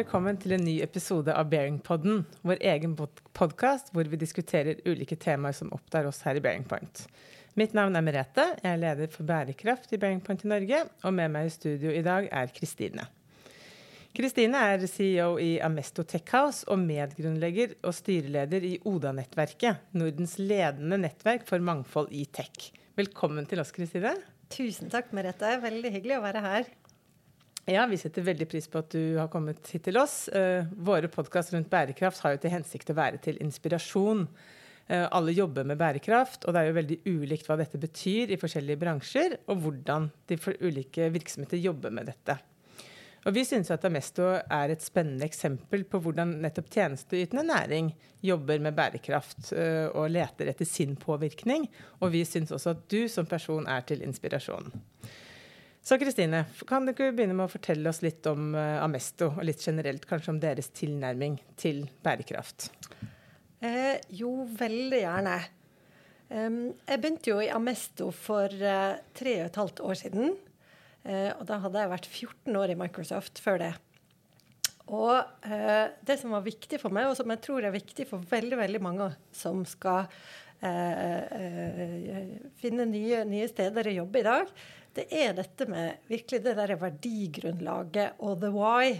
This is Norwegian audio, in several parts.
Velkommen til en ny episode av Bearingpodden, vår egen podkast hvor vi diskuterer ulike temaer som opptar oss her i Bearingpoint. Mitt navn er Merete, jeg er leder for bærekraft i Bearingpoint i Norge, og med meg i studio i dag er Kristine. Kristine er CEO i Amesto Tech House og medgrunnlegger og styreleder i ODA-nettverket, Nordens ledende nettverk for mangfold i tech. Velkommen til oss, Kristine. Tusen takk, Merete. Veldig hyggelig å være her. Ja, vi setter veldig pris på at du har kommet hit til oss. Uh, våre podkast rundt bærekraft har jo til hensikt å være til inspirasjon. Uh, alle jobber med bærekraft, og det er jo veldig ulikt hva dette betyr i forskjellige bransjer, og hvordan de ulike virksomheter jobber med dette. Og Vi syns at Amesto er et spennende eksempel på hvordan nettopp tjenesteytende næring jobber med bærekraft uh, og leter etter sin påvirkning. Og vi syns også at du som person er til inspirasjon. Så Kristine, kan du ikke begynne med å fortelle oss litt om uh, Amesto, og litt generelt kanskje om deres tilnærming til bærekraft? Eh, jo, veldig gjerne. Um, jeg begynte jo i Amesto for uh, tre og et halvt år siden. Uh, og da hadde jeg vært 14 år i Microsoft før det. Og eh, det som var viktig for meg, og som jeg tror er viktig for veldig, veldig mange som skal finne nye, nye steder å jobbe i dag, det er dette med virkelig det der verdigrunnlaget og the why.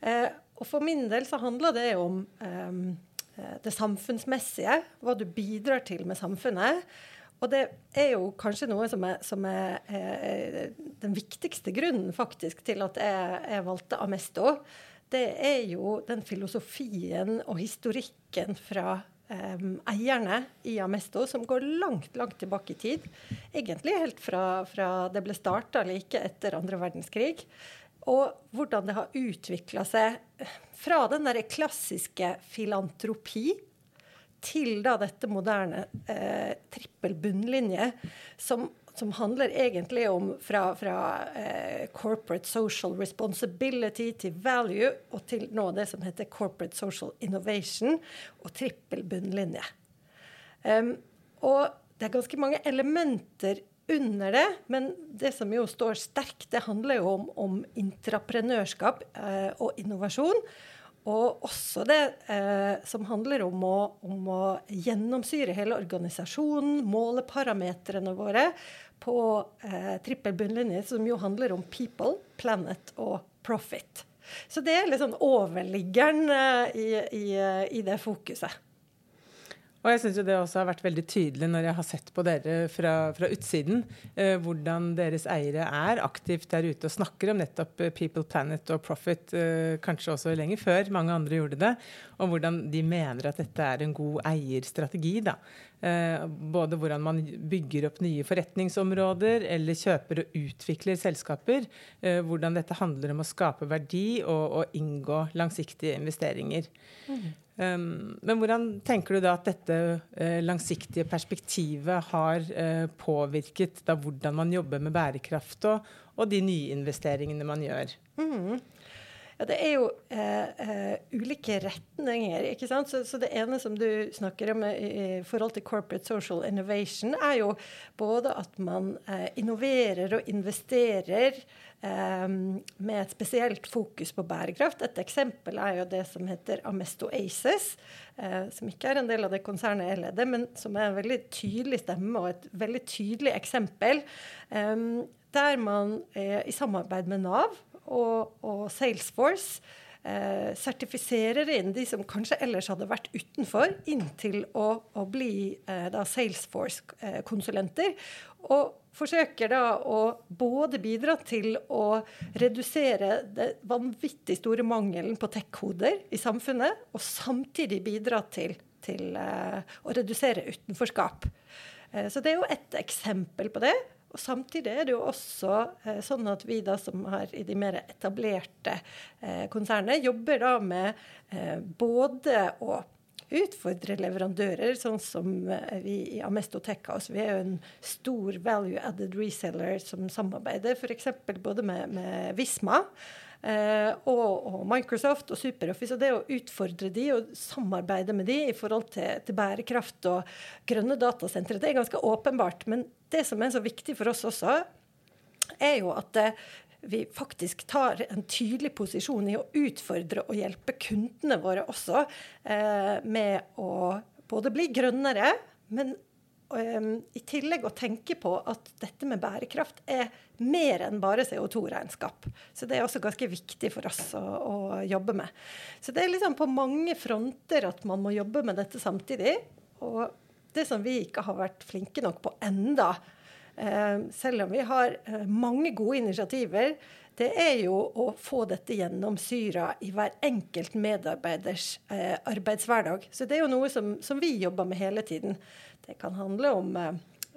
Eh, og for min del så handler det om eh, det samfunnsmessige, hva du bidrar til med samfunnet. Og det er jo kanskje noe som er, som er er den viktigste grunnen faktisk til at jeg, jeg valgte Amesto. Det er jo den filosofien og historikken fra um, eierne i Amesto, som går langt, langt tilbake i tid. Egentlig helt fra, fra det ble starta like etter andre verdenskrig. Og hvordan det har utvikla seg fra den der klassiske filantropi til da dette moderne eh, trippel bunnlinje, som som handler egentlig om fra, fra eh, corporate social responsibility til value, og til nå det som heter corporate social innovation og trippel bunnlinje. Um, og det er ganske mange elementer under det, men det som jo står sterkt, det handler jo om, om intraprenørskap eh, og innovasjon. Og også det eh, som handler om å, om å, gjennomsyre hele organisasjonen, måle parametrene våre på eh, trippel bunnlinje, som jo handler om people, planet og profit. Så det er sånn overliggeren eh, i, i, i det fokuset. Og jeg syns det også har vært veldig tydelig når jeg har sett på dere fra, fra utsiden, eh, hvordan deres eiere er aktivt der ute og snakker om nettopp eh, People, Planet og Profit, eh, kanskje også lenger før mange andre gjorde det, og hvordan de mener at dette er en god eierstrategi. da. Eh, både hvordan man bygger opp nye forretningsområder eller kjøper og utvikler selskaper. Eh, hvordan dette handler om å skape verdi og, og inngå langsiktige investeringer. Mm. Um, men hvordan tenker du da at dette uh, langsiktige perspektivet har uh, påvirket da hvordan man jobber med bærekraft og, og de nyinvesteringene man gjør? Mm. Ja, det er jo uh, ulike retninger. ikke sant? Så, så, det ene som du snakker om i, i, forhold til corporate social innovation, er jo både at man innoverer og investerer um, med et spesielt fokus på bærekraft. Et eksempel er jo det som heter Amesto Aces, uh, som ikke er en del av det konsernet jeg leder, men som er en veldig tydelig stemme og et veldig tydelig eksempel. Um, der man i samarbeid med Nav og, og Salesforce eh, sertifiserer inn de som kanskje ellers hadde vært utenfor, inntil å, å bli eh, Salesforce-konsulenter. Og forsøker da å både bidra til å redusere det vanvittig store mangelen på tech-koder i samfunnet, og samtidig bidra til, til eh, å redusere utenforskap. Uh, så det er jo et eksempel på det. Og Samtidig er det jo også eh, sånn at vi da som har i de mer etablerte konsernene, jobber da med både å utfordre leverandører, sånn som eh, vi i Amesto Tech House. Vi er jo en stor value added reseller som samarbeider f.eks. både med, med Visma. Eh, og, og, Microsoft og SuperOffice. Og det å utfordre de og samarbeide med de i forhold til, til bærekraft og grønne datasentre, det er ganske åpenbart. Men det som er så viktig for oss også, er jo at det, vi faktisk tar en tydelig posisjon i å utfordre og hjelpe kundene våre også eh, med å både bli grønnere, men i tillegg å tenke på at dette med bærekraft er mer enn bare CO2-regnskap. Så det er også ganske viktig for oss å, å, jobbe med. Så det er liksom på mange fronter at man må jobbe med dette samtidig. Og det som vi ikke har vært flinke nok på enda, selv om vi har eh, mange gode initiativer, det er jo å få dette gjennomsyra i hver enkelt medarbeiders eh, arbeidshverdag. Så det er jo noe som, som, vi jobber med hele tiden. Det kan handle om eh,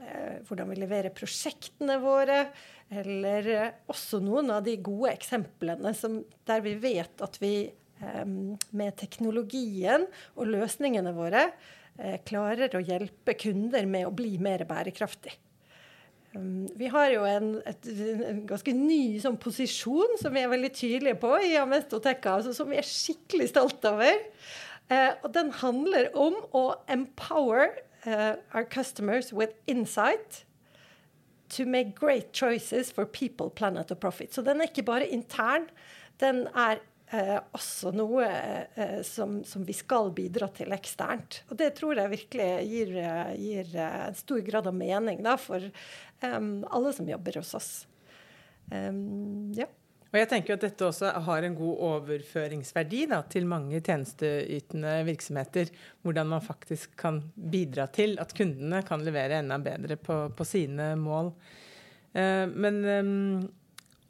eh hvordan vi leverer prosjektene våre, eller eh, også noen av de gode eksemplene som, der vi vet at vi eh, med teknologien og løsningene våre klarer å hjelpe kunder med å bli mer bærekraftig. Um, vi har jo en, et, en ganske ny sånn, posisjon som vi er veldig tydelige på i Amestoteka, altså, som vi er skikkelig stolt over. Eh, og den handler om å empower uh, our customers with insight to make great choices for people, planet og profit. Så den er ikke bare intern, den er eh, også noe eh, som, som, vi skal bidra til eksternt. Og det tror jeg virkelig gir, eh, gir eh, en stor grad av mening da, for alle som jobber hos oss. Ja. Og jeg tenker at dette også har en god overføringsverdi da, til mange tjenesteytende virksomheter. Hvordan man faktisk kan bidra til at kundene kan levere enda bedre på, på sine mål. Uh, men um,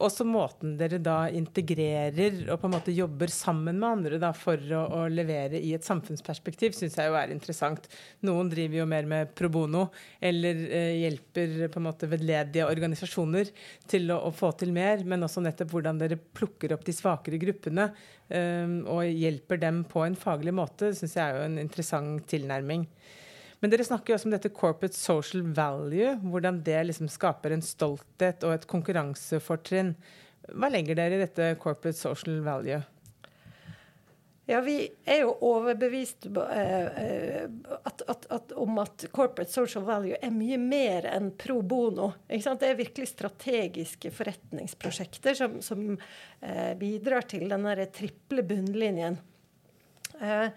også måten dere da integrerer og på en måte jobber sammen med andre da, for å, å levere i et samfunnsperspektiv, syns jeg jo er interessant. Noen driver jo mer med pro bono, eller eh, hjelper på en måte vedledige organisasjoner til å, å, få til mer, men også nettopp hvordan dere plukker opp de svakere gruppene eh, og hjelper dem på en faglig måte, syns jeg er jo en interessant tilnærming. Men dere snakker jo også om dette corporate social value, hvordan det liksom skaper en stolthet og et konkurransefortrinn. Hva legger dere i dette corporate social value? Ja, Vi er jo overbevist eh, eh, at, at, at, om at corporate social value er mye mer enn pro bono. Det er virkelig strategiske forretningsprosjekter som, som eh, bidrar til den triple bunnlinjen. Eh,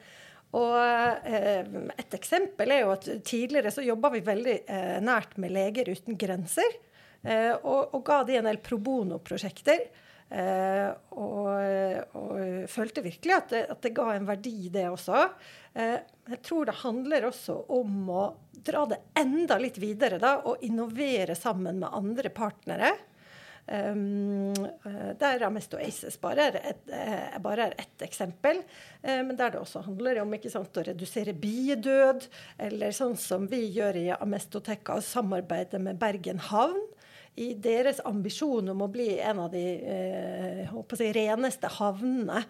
og eh, Et eksempel er jo at tidligere så jobba vi veldig eh, nært med Leger uten grenser. Eh, og, og, ga de en del pro bono-prosjekter. Eh, og, og, følte virkelig at det, at det, ga en verdi, det også. Eh, jeg tror det handler også om å dra det enda litt videre da, og innovere sammen med andre partnere. Um, der Amesto Aces bare er, et, uh, bare er ett eksempel. Uh, men der det også handler om sant, å redusere biedød, eller sånn som vi gjør i Amestotekka, samarbeide med Bergen havn i deres ambisjon om å bli en av de uh, si, reneste havnene.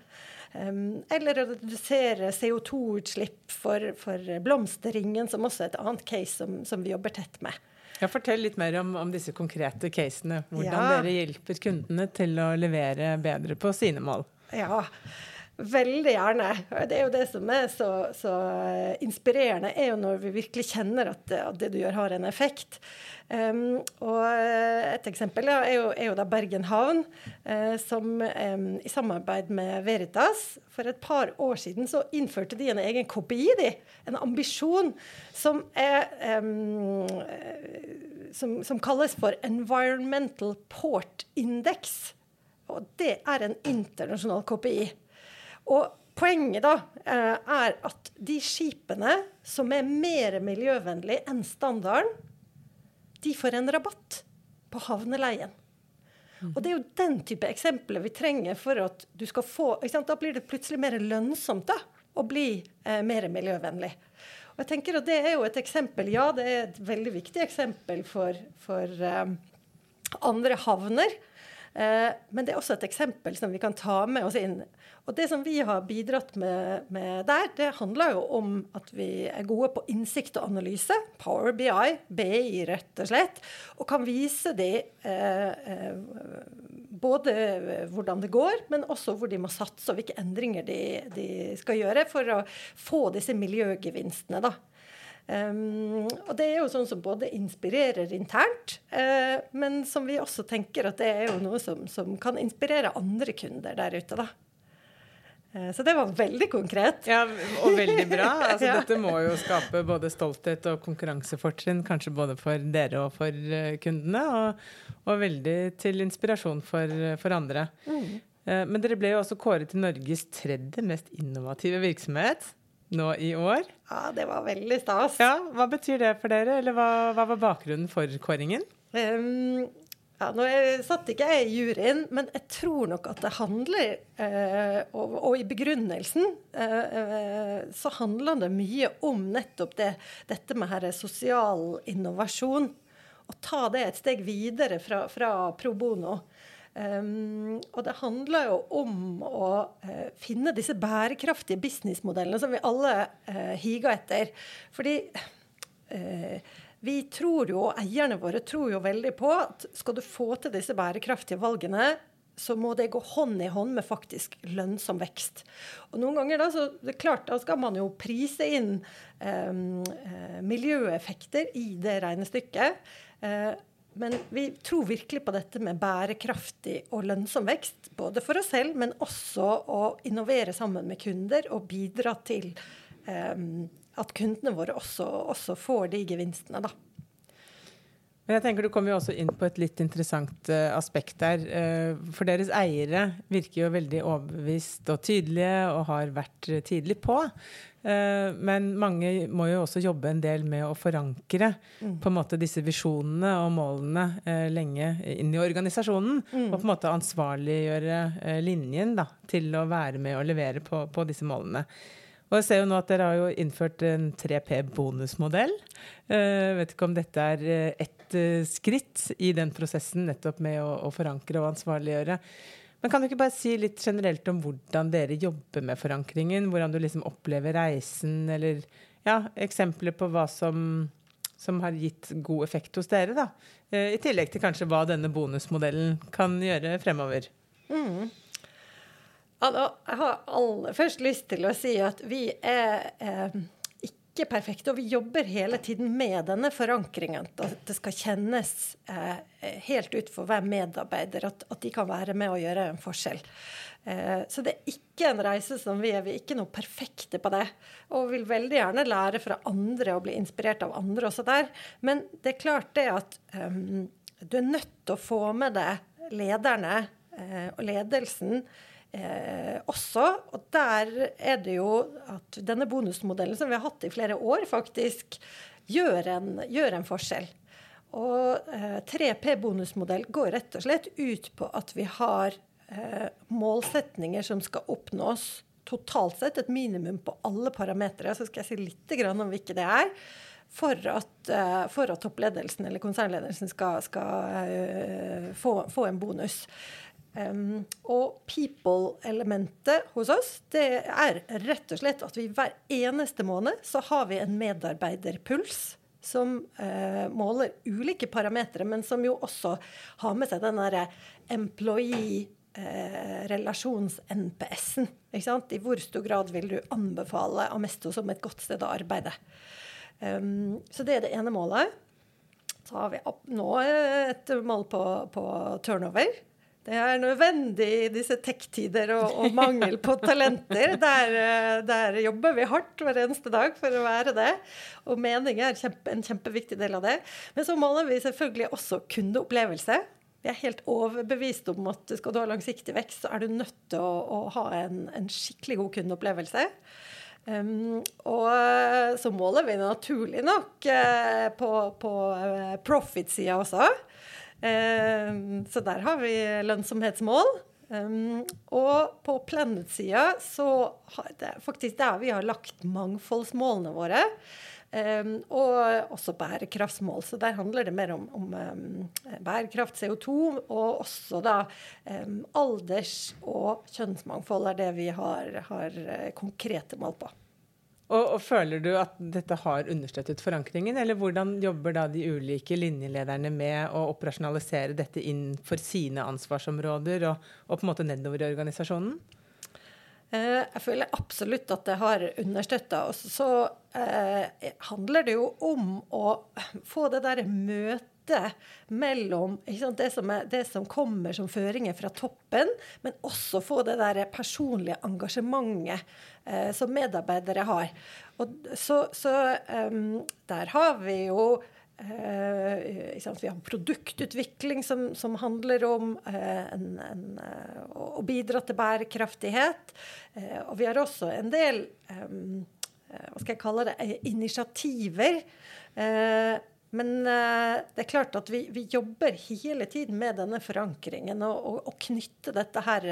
Um, eller å redusere CO2-utslipp for, for Blomsterringen, som også er et annet case som, som vi jobber tett med. Ja, Fortell litt mer om, om disse konkrete casene. Hvordan ja. dere hjelper kundene til å levere bedre på sine mål. Ja, Veldig gjerne. Det er jo det som er så, så inspirerende, er jo når vi virkelig kjenner at det, at det du gjør, har en effekt. Um, og et eksempel er, jo, er, jo, da Bergen havn, uh, som um, i samarbeid med Veritas for et par år siden så innførte de en egen KPI, de, en ambisjon, som, er, um, som, som kalles for Environmental Port Index. Og det er en internasjonal KPI. Og poenget da eh, er at de skipene som er mer miljøvennlige enn standarden, de får en rabatt på havneleien. Mm. Og det er jo den type eksempler vi trenger for at du skal få Da blir det plutselig mer lønnsomt da, å bli eh, mer miljøvennlig. Og jeg tenker at Det er jo et eksempel, ja, det er et veldig viktig eksempel for, for eh, andre havner. Eh, men det er også et eksempel som vi kan ta med oss inn. Og det som vi har bidratt med, med, der, det handler jo om at vi er gode på innsikt og analyse. Power BI, BI rett og slett. Og kan vise de eh, eh, både hvordan det går, men også hvor de må satse, og hvilke endringer de, de skal gjøre for å få disse miljøgevinstene. da. Um, og det er jo sånn som både inspirerer internt, uh, men som vi også tenker at det er jo noe som, som kan inspirere andre kunder der ute. da. Uh, så det var veldig konkret. Ja, Og veldig bra. Altså, ja. Dette må jo skape både stolthet og konkurransefortrinn, kanskje både for dere og for uh, kundene. Og, og, veldig til inspirasjon for, for andre. Mm. Men dere ble jo også kåret til Norges tredje mest innovative virksomhet nå i år. Ja, det var veldig stas. Ja, Hva betyr det for dere, eller hva, hva var bakgrunnen for kåringen? Um, ja, nå satt ikke jeg i juryen, men jeg tror nok at det handler eh, og, og, i begrunnelsen eh, eh, så handler det mye om nettopp det, dette med her sosial innovasjon. Å ta det et steg videre fra, fra pro bono. Um, og det handler jo om å uh, finne disse bærekraftige businessmodellene som vi alle uh, higer etter. Fordi uh, vi tror jo, og eierne våre tror jo veldig på at skal du få til disse bærekraftige valgene, så må det gå hånd i hånd med faktisk lønnsom vekst. Og noen ganger da, så det er klart, da skal man jo prise inn um, miljøeffekter i det regnestykket. Uh, men vi tror virkelig på dette med bærekraftig og lønnsom vekst. Både for oss selv, men også å innovere sammen med kunder og bidra til um, at kundene våre også, også, får de gevinstene. da. Men jeg tenker Du kommer jo også inn på et litt interessant uh, aspekt der. Uh, for deres eiere virker jo veldig overbevist og tydelige og har vært uh, tidlig på. Uh, men mange må jo også jobbe en del med å forankre mm. på en måte disse visjonene og målene eh, lenge inn i organisasjonen. Mm. Og på en måte ansvarliggjøre eh, linjen da, til å være med og levere på, på, disse målene. Og jeg ser jo nå at Dere har jo innført en 3P-bonusmodell. Jeg vet ikke om dette er ett skritt i den prosessen nettopp med å, å forankre og ansvarliggjøre. Men kan du ikke bare si litt generelt om hvordan dere jobber med forankringen? Hvordan du liksom opplever reisen, eller ja, eksempler på hva som, som har gitt god effekt hos dere, da. Uh, I tillegg til kanskje hva denne bonusmodellen kan gjøre fremover. Mm. Da, jeg har aller først lyst til å si at vi er eh, ikke perfekte. Og vi jobber hele tiden med denne forankringen. At det skal kjennes eh, helt ut for hver medarbeider at, at, de kan være med og gjøre en forskjell. Eh, så det er ikke en reise som vi er. Vi er ikke noe perfekte på det. Og vil veldig gjerne lære fra andre og bli inspirert av andre også der. Men det er klart det at um, du er nødt til å få med deg lederne eh, og ledelsen eh, også. Og der er det jo at denne bonusmodellen som vi har hatt i flere år, faktisk gjør en, gjør en forskjell. Og eh, 3P-bonusmodell går rett og slett ut på at vi har eh, målsetninger som skal oppnås totalt sett, et minimum på alle parametere. Så skal jeg si litt om hvilke det er. For at, uh, for at, toppledelsen eller konsernledelsen skal, skal uh, få, få, en bonus. Um, og people-elementet hos oss det er rett og slett at vi hver eneste måned så har vi en medarbeiderpuls som uh, måler ulike parametere, men som jo også har med seg den derre employee uh, relasjons-NPS-en. I hvor stor grad vil du anbefale Amesto som et godt sted å arbeide? Um, så det er det ene målet. Så har vi nå et mål på, på turnover. Det er nødvendig i disse tech-tider og, og, mangel på talenter. Der, eh, der, jobber vi hardt hver eneste dag for å være det. Og mening er kjempe, en kjempeviktig del av det. Men så måler vi selvfølgelig også kundeopplevelse. Vi er helt overbevist om at skal du ha langsiktig vekst, så er du nødt til å, å ha en, en, skikkelig god kundeopplevelse. Um, og eh, så måler vi naturlig nok uh, på, på uh, profit-sida også. Ehm, så der har vi lønnsomhetsmål. Um, og på Planet-sida så har det faktisk der vi har lagt mangfoldsmålene våre. Um, og også bærekraftsmål. Så der handler det mer om, om um, bærekraft, CO2, og også da alders- og kjønnsmangfold er det vi har, har uh, konkrete mål på. Og, og, Føler du at dette har understøttet forankringen, eller hvordan jobber da de ulike linjelederne med å operasjonalisere dette inn for sine ansvarsområder og, og på en måte nedover i organisasjonen? Eh, jeg føler absolutt at det har understøtta oss. Så eh, handler det jo om å få det derre møtet mellom det som, er, det, som kommer som føringer fra toppen, men også få det der personlige engasjementet eh, som medarbeidere har. Og så, så um, der har vi jo Eh, vi har produktutvikling som, som handler om eh, en, en, eh, å bidra til bærekraftighet. og vi har også en del hva skal jeg kalle det, initiativer. Men det er klart at vi, vi, jobber hele tiden med denne forankringen og, og, og knytte, dette her,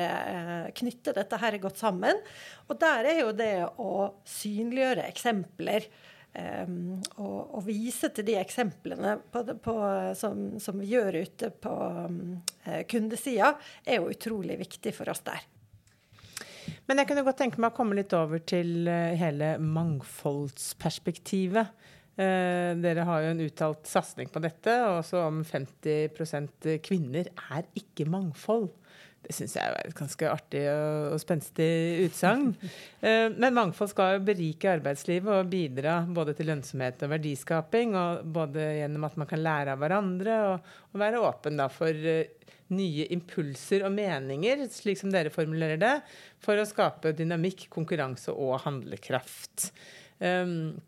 knytte, dette her, godt sammen. Og der er jo det å synliggjøre eksempler Um, og, og, vise til de eksemplene på, på, som, som, vi gjør ute på um, kundesida, er jo utrolig viktig for oss der. Men jeg kunne godt tenke meg å komme litt over til hele mangfoldsperspektivet. Uh, dere har jo en uttalt satsing på dette, og også om 50% kvinner er ikke mangfold. Det syns jeg er et ganske artig og, spenstig utsagn. uh, men mangfold skal jo berike arbeidslivet og bidra både til lønnsomhet og verdiskaping. Og både gjennom at man kan lære av hverandre og, og være åpen da, for uh, nye impulser og meninger, slik som dere formulerer det, for å skape dynamikk, konkurranse og handlekraft. Um,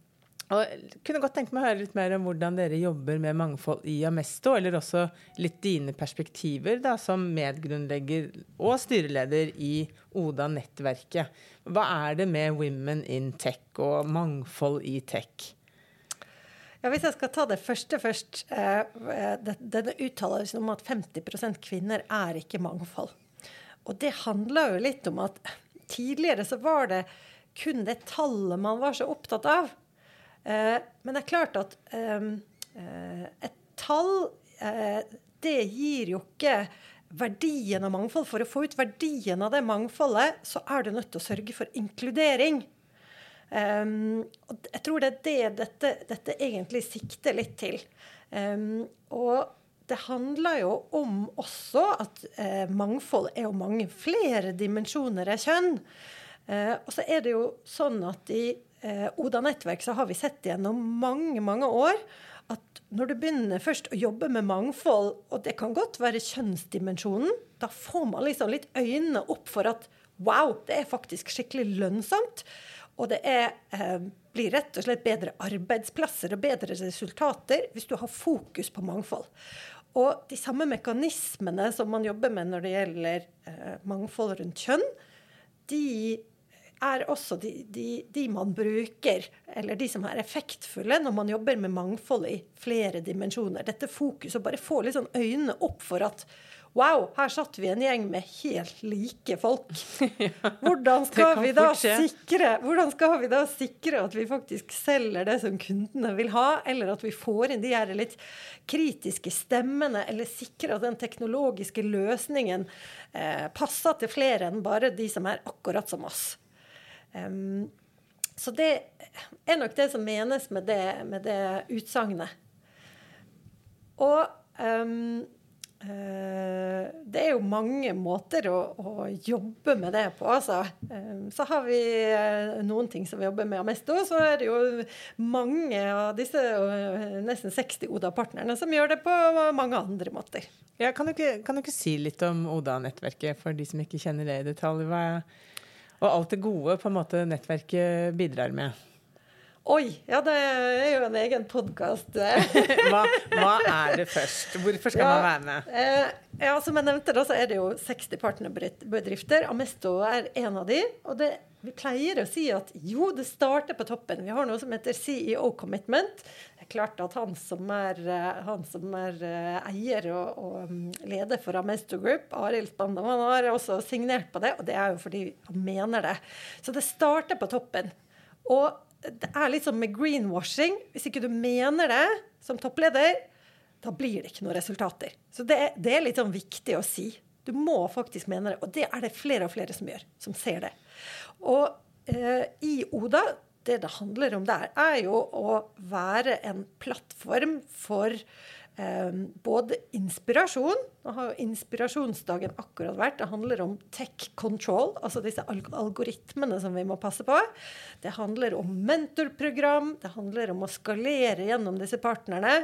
og jeg kunne godt tenke meg å høre litt mer om hvordan dere jobber med mangfold i Amesto, eller også litt dine perspektiver da, som medgrunnlegger og styreleder i Oda-nettverket. Hva er det med Women in Tech og mangfold i tech? Ja, hvis jeg skal ta det første først. Eh, denne uttalelsen om at 50% kvinner er ikke mangfold. Og det handler jo litt om at tidligere så var det kun det tallet man var så opptatt av. Eh, men det er klart at ehm, eh, et tall eh, det gir jo ikke verdien av mangfold. For å få ut verdien av det mangfoldet, så er du nødt til å sørge for inkludering. Um, og jeg tror det er det dette, dette egentlig sikter litt til. Um, og det handler jo om også at uh, mangfold er jo mange flere dimensjoner enn kjønn. Uh, og så er det jo sånn at i eh, Oda nettverk så har vi sett gjennom mange, mange år at når du begynner først å jobbe med mangfold, og det kan godt være kjønnsdimensjonen, da får man liksom litt øynene opp for at wow, det er faktisk skikkelig lønnsomt. Og det er, eh, blir rett og slett bedre arbeidsplasser og bedre resultater hvis du har fokus på mangfold. Og de samme mekanismene som man jobber med når det gjelder eh, mangfold rundt kjønn, de er også de, de, de, man bruker, eller de som er effektfulle når man jobber med mangfold i flere dimensjoner. Dette fokuset, å bare få litt sånn øynene opp for at Wow, her satt vi en gjeng med helt like folk. Hvordan skal, vi da sikre, hvordan skal vi da sikre at vi faktisk selger det som kundene vil ha, eller at vi får inn de her litt kritiske stemmene, eller sikre at den teknologiske løsningen eh, passer til flere enn bare de som er akkurat som oss. Um, så det er nok det som menes med det, med det utsagnet. Og um, det er jo mange måter å, å, jobbe med det på. Altså. Så har vi uh, noen ting som vi jobber med mest, og Så er det jo mange av disse uh, nesten 60 ODA-partnerne som gjør det på mange andre måter. Ja, kan, du ikke, kan, du ikke, si litt om ODA-nettverket for de som ikke kjenner det i detalj? Hva er og alt det gode på en måte nettverket bidrar med. Oi! Ja, det er jo en egen podkast. hva, hva, er det først? Hvorfor skal ja, man være med? Eh, ja, Som jeg nevnte, da, så er det jo 60 partnerbedrifter. Amesto er en av de. Og det, vi pleier å si at jo, det starter på toppen. Vi har noe som heter CEO Commitment. Det er klart at han som er, eh, han som er eh, eier og, og, mm, leder for Amesto Group, Arild Spandam, han har også signert på det. Og det er jo fordi han mener det. Så det starter på toppen. Og det er litt sånn med greenwashing. Hvis ikke du mener det som toppleder, da blir det ikke noen resultater. Så det, det er litt sånn viktig å si. Du må faktisk mene det. Og det er det flere og flere som gjør, som ser det. Og eh, i Oda, det det handler om der, er jo å være en plattform for både inspirasjon Nå har jo inspirasjonsdagen akkurat vært. Det handler om tech control, altså disse algoritmene som vi må passe på. Det handler om mentorprogram. Det handler om å skalere gjennom disse partnerne.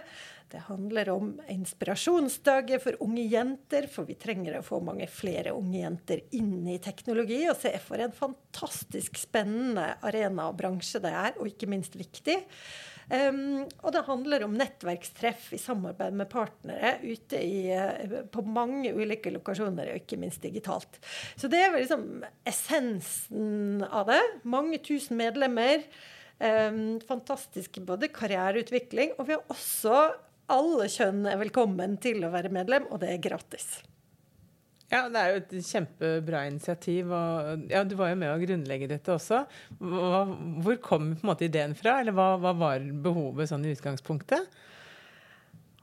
Det handler om inspirasjonsdager for unge jenter, for vi trenger å få mange flere unge jenter inn i teknologi. Og se for en fantastisk spennende arena og bransje det er, og ikke minst viktig. Um, og det handler om nettverkstreff i samarbeid med partnere ute i, eh, på mange ulike lokasjoner, og ikke minst digitalt. Så det er liksom essensen av det. Mange tusen medlemmer. Um, fantastisk både karriereutvikling, og vi har også alle kjønn er velkommen til å være medlem, og det er gratis. Ja, det er jo et kjempebra initiativ. Og, ja, du var jo med å grunnlegge dette også. Hva, hvor kom på en måte ideen fra, eller hva, hva var behovet sånn i utgangspunktet?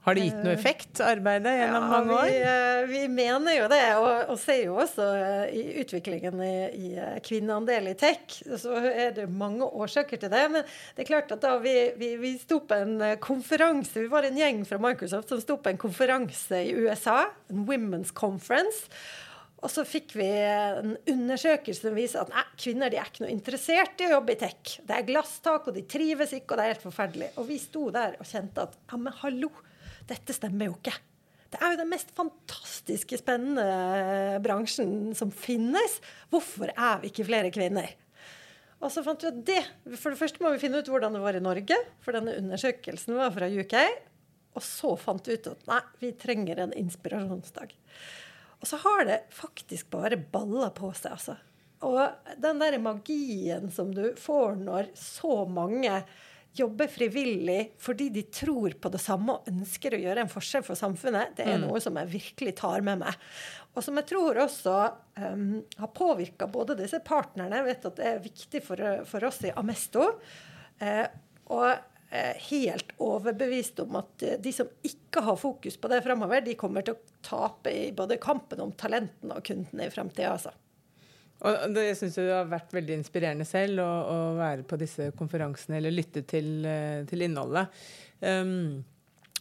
Har det gitt noe effekt, arbeidet gjennom ja, mange år? Vi, eh, vi, mener jo det, og, og ser jo også eh, i utviklingen i, i eh, kvinneandel i tech, så er det mange årsaker til det. Men det er klart at da vi, vi, vi sto på en konferanse, vi var en gjeng fra Microsoft som sto på en konferanse i USA, en Women's Conference. Og så fikk vi en undersøkelse som viser at nei, kvinner de er ikke noe interessert i å jobbe i tech. Det er glasstak, og de trives ikke, og det er helt forferdelig. Og vi sto der og kjente at ja, men hallo dette stemmer jo ikke. Det er jo den mest fantastiske, spennende bransjen som finnes. Hvorfor er vi ikke flere kvinner? Og så fant vi at det, For det første må vi finne ut hvordan det var i Norge, for denne undersøkelsen var fra UK. Og så fant vi ut at nei, vi trenger en inspirasjonsdag. Og så har det faktisk bare balla på seg, altså. Og den der magien som du får når så mange jobber frivillig fordi de tror på det samme og ønsker å gjøre en forskjell for samfunnet, det er mm. noe som jeg virkelig tar med meg. Og som jeg tror også um, har påvirka både disse partnerne Jeg vet at det er viktig for, for oss i Amesto. Uh, og er helt overbevist om at uh, de som ikke har fokus på det framover, de kommer til å tape i både kampen om talentene og kundene i framtida. Altså. Og det, jeg syns det har vært veldig inspirerende selv å, å, være på disse konferansene eller lytte til, eh, til innholdet. Um,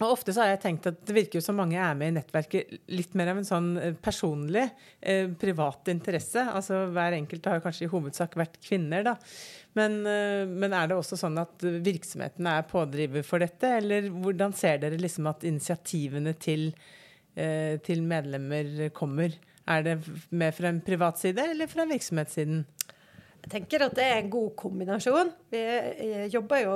og Ofte så har jeg tenkt at det virker jo som mange er med i nettverket litt mer av en sånn eh, personlig, eh, privat interesse. Altså Hver enkelt har kanskje i hovedsak vært kvinner, da. Men, eh, men, er det også sånn at virksomhetene er pådriver for dette? Eller hvordan ser dere liksom at initiativene til, eh, til medlemmer kommer? Er det mer fra en privat side eller fra virksomhetssiden? Jeg tenker at det er en god kombinasjon. Vi jobber jo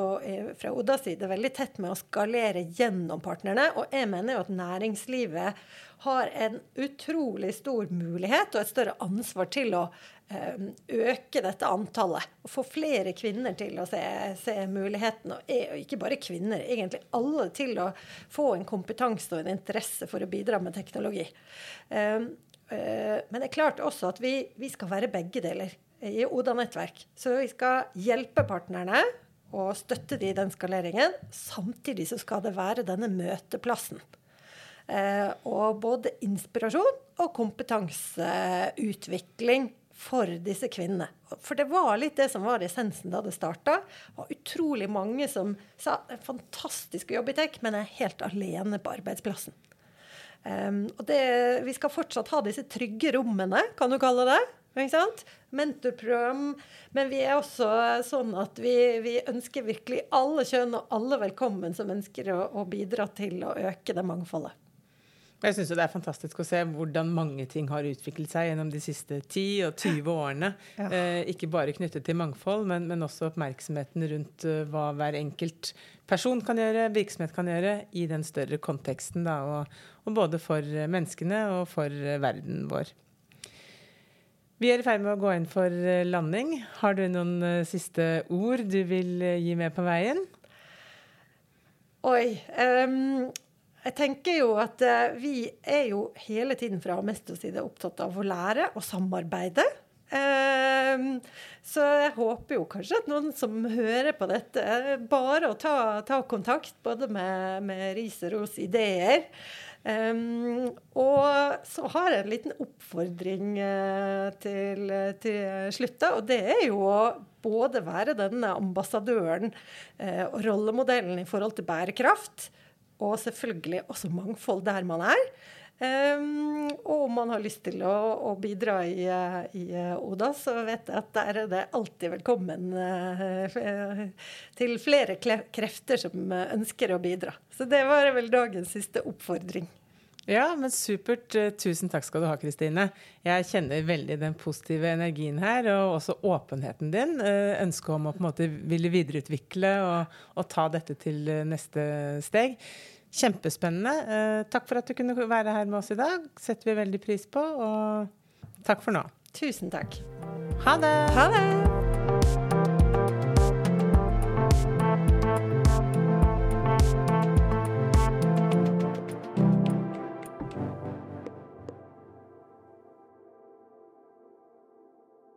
fra Odas side veldig tett med å skalere gjennom partnerne. Og jeg mener jo at næringslivet har en utrolig stor mulighet og et større ansvar til å eh, øke dette antallet. Og få flere kvinner til å se, se muligheten. Og ikke bare kvinner, egentlig alle til å få en kompetanse og en interesse for å bidra med teknologi. Eh, men det er klart også at vi, vi skal være begge deler i Oda-nettverk. Så vi skal hjelpe partnerne og støtte de i den skaleringen. Samtidig så skal det være denne møteplassen. Eh, og både inspirasjon og kompetanseutvikling for disse kvinnene. For det var litt det som var essensen da det starta. Det var utrolig mange som sa fantastisk å jobbe i tech, men er helt alene på arbeidsplassen. Um, og det, vi skal fortsatt ha disse trygge rommene, kan du kalle det. Mentorprogram. Men vi er også sånn at vi, vi ønsker virkelig alle kjønn og alle velkommen som ønsker å, å bidra til å øke det mangfoldet. Jeg syns det er fantastisk å se hvordan mange ting har utviklet seg gjennom de siste 10 og 20 årene. Ja. Eh, ikke bare knyttet til mangfold, men, men også oppmerksomheten rundt uh, hva hver enkelt person kan gjøre, virksomhet kan gjøre, i den større konteksten. Da, og, og både for menneskene og for uh, verden vår. Vi er i ferd med å gå inn for uh, landing. Har du noen siste ord du vil gi med på veien? Oi. Um, jeg tenker jo at uh, vi er jo hele tiden fra Mesters side opptatt av å lære og samarbeide. Uh, så jeg håper jo kanskje at noen som hører på dette, bare å ta, ta kontakt både med, med ris og ros ideer. Um, og så har jeg en liten oppfordring uh, til, til slutt, da, og det er jo å både være denne ambassadøren og rollemodellen i forhold til bærekraft og selvfølgelig også mangfold der man er. Um, og om man har lyst til å, å bidra i, i, Oda, så vet jeg at der er det alltid velkommen uh, til flere krefter som ønsker å bidra. Så det var vel dagens siste oppfordring. Ja, men supert. Eh, tusen takk skal du ha, Kristine. Jeg kjenner veldig den positive energien her, og også åpenheten din. Eh, ønsket om å på en måte ville videreutvikle og, og ta dette til neste steg. Kjempespennende. Takk for at du kunne være her med oss i dag. setter vi veldig pris på. Og takk for nå. Tusen takk. Ha det. Ha det.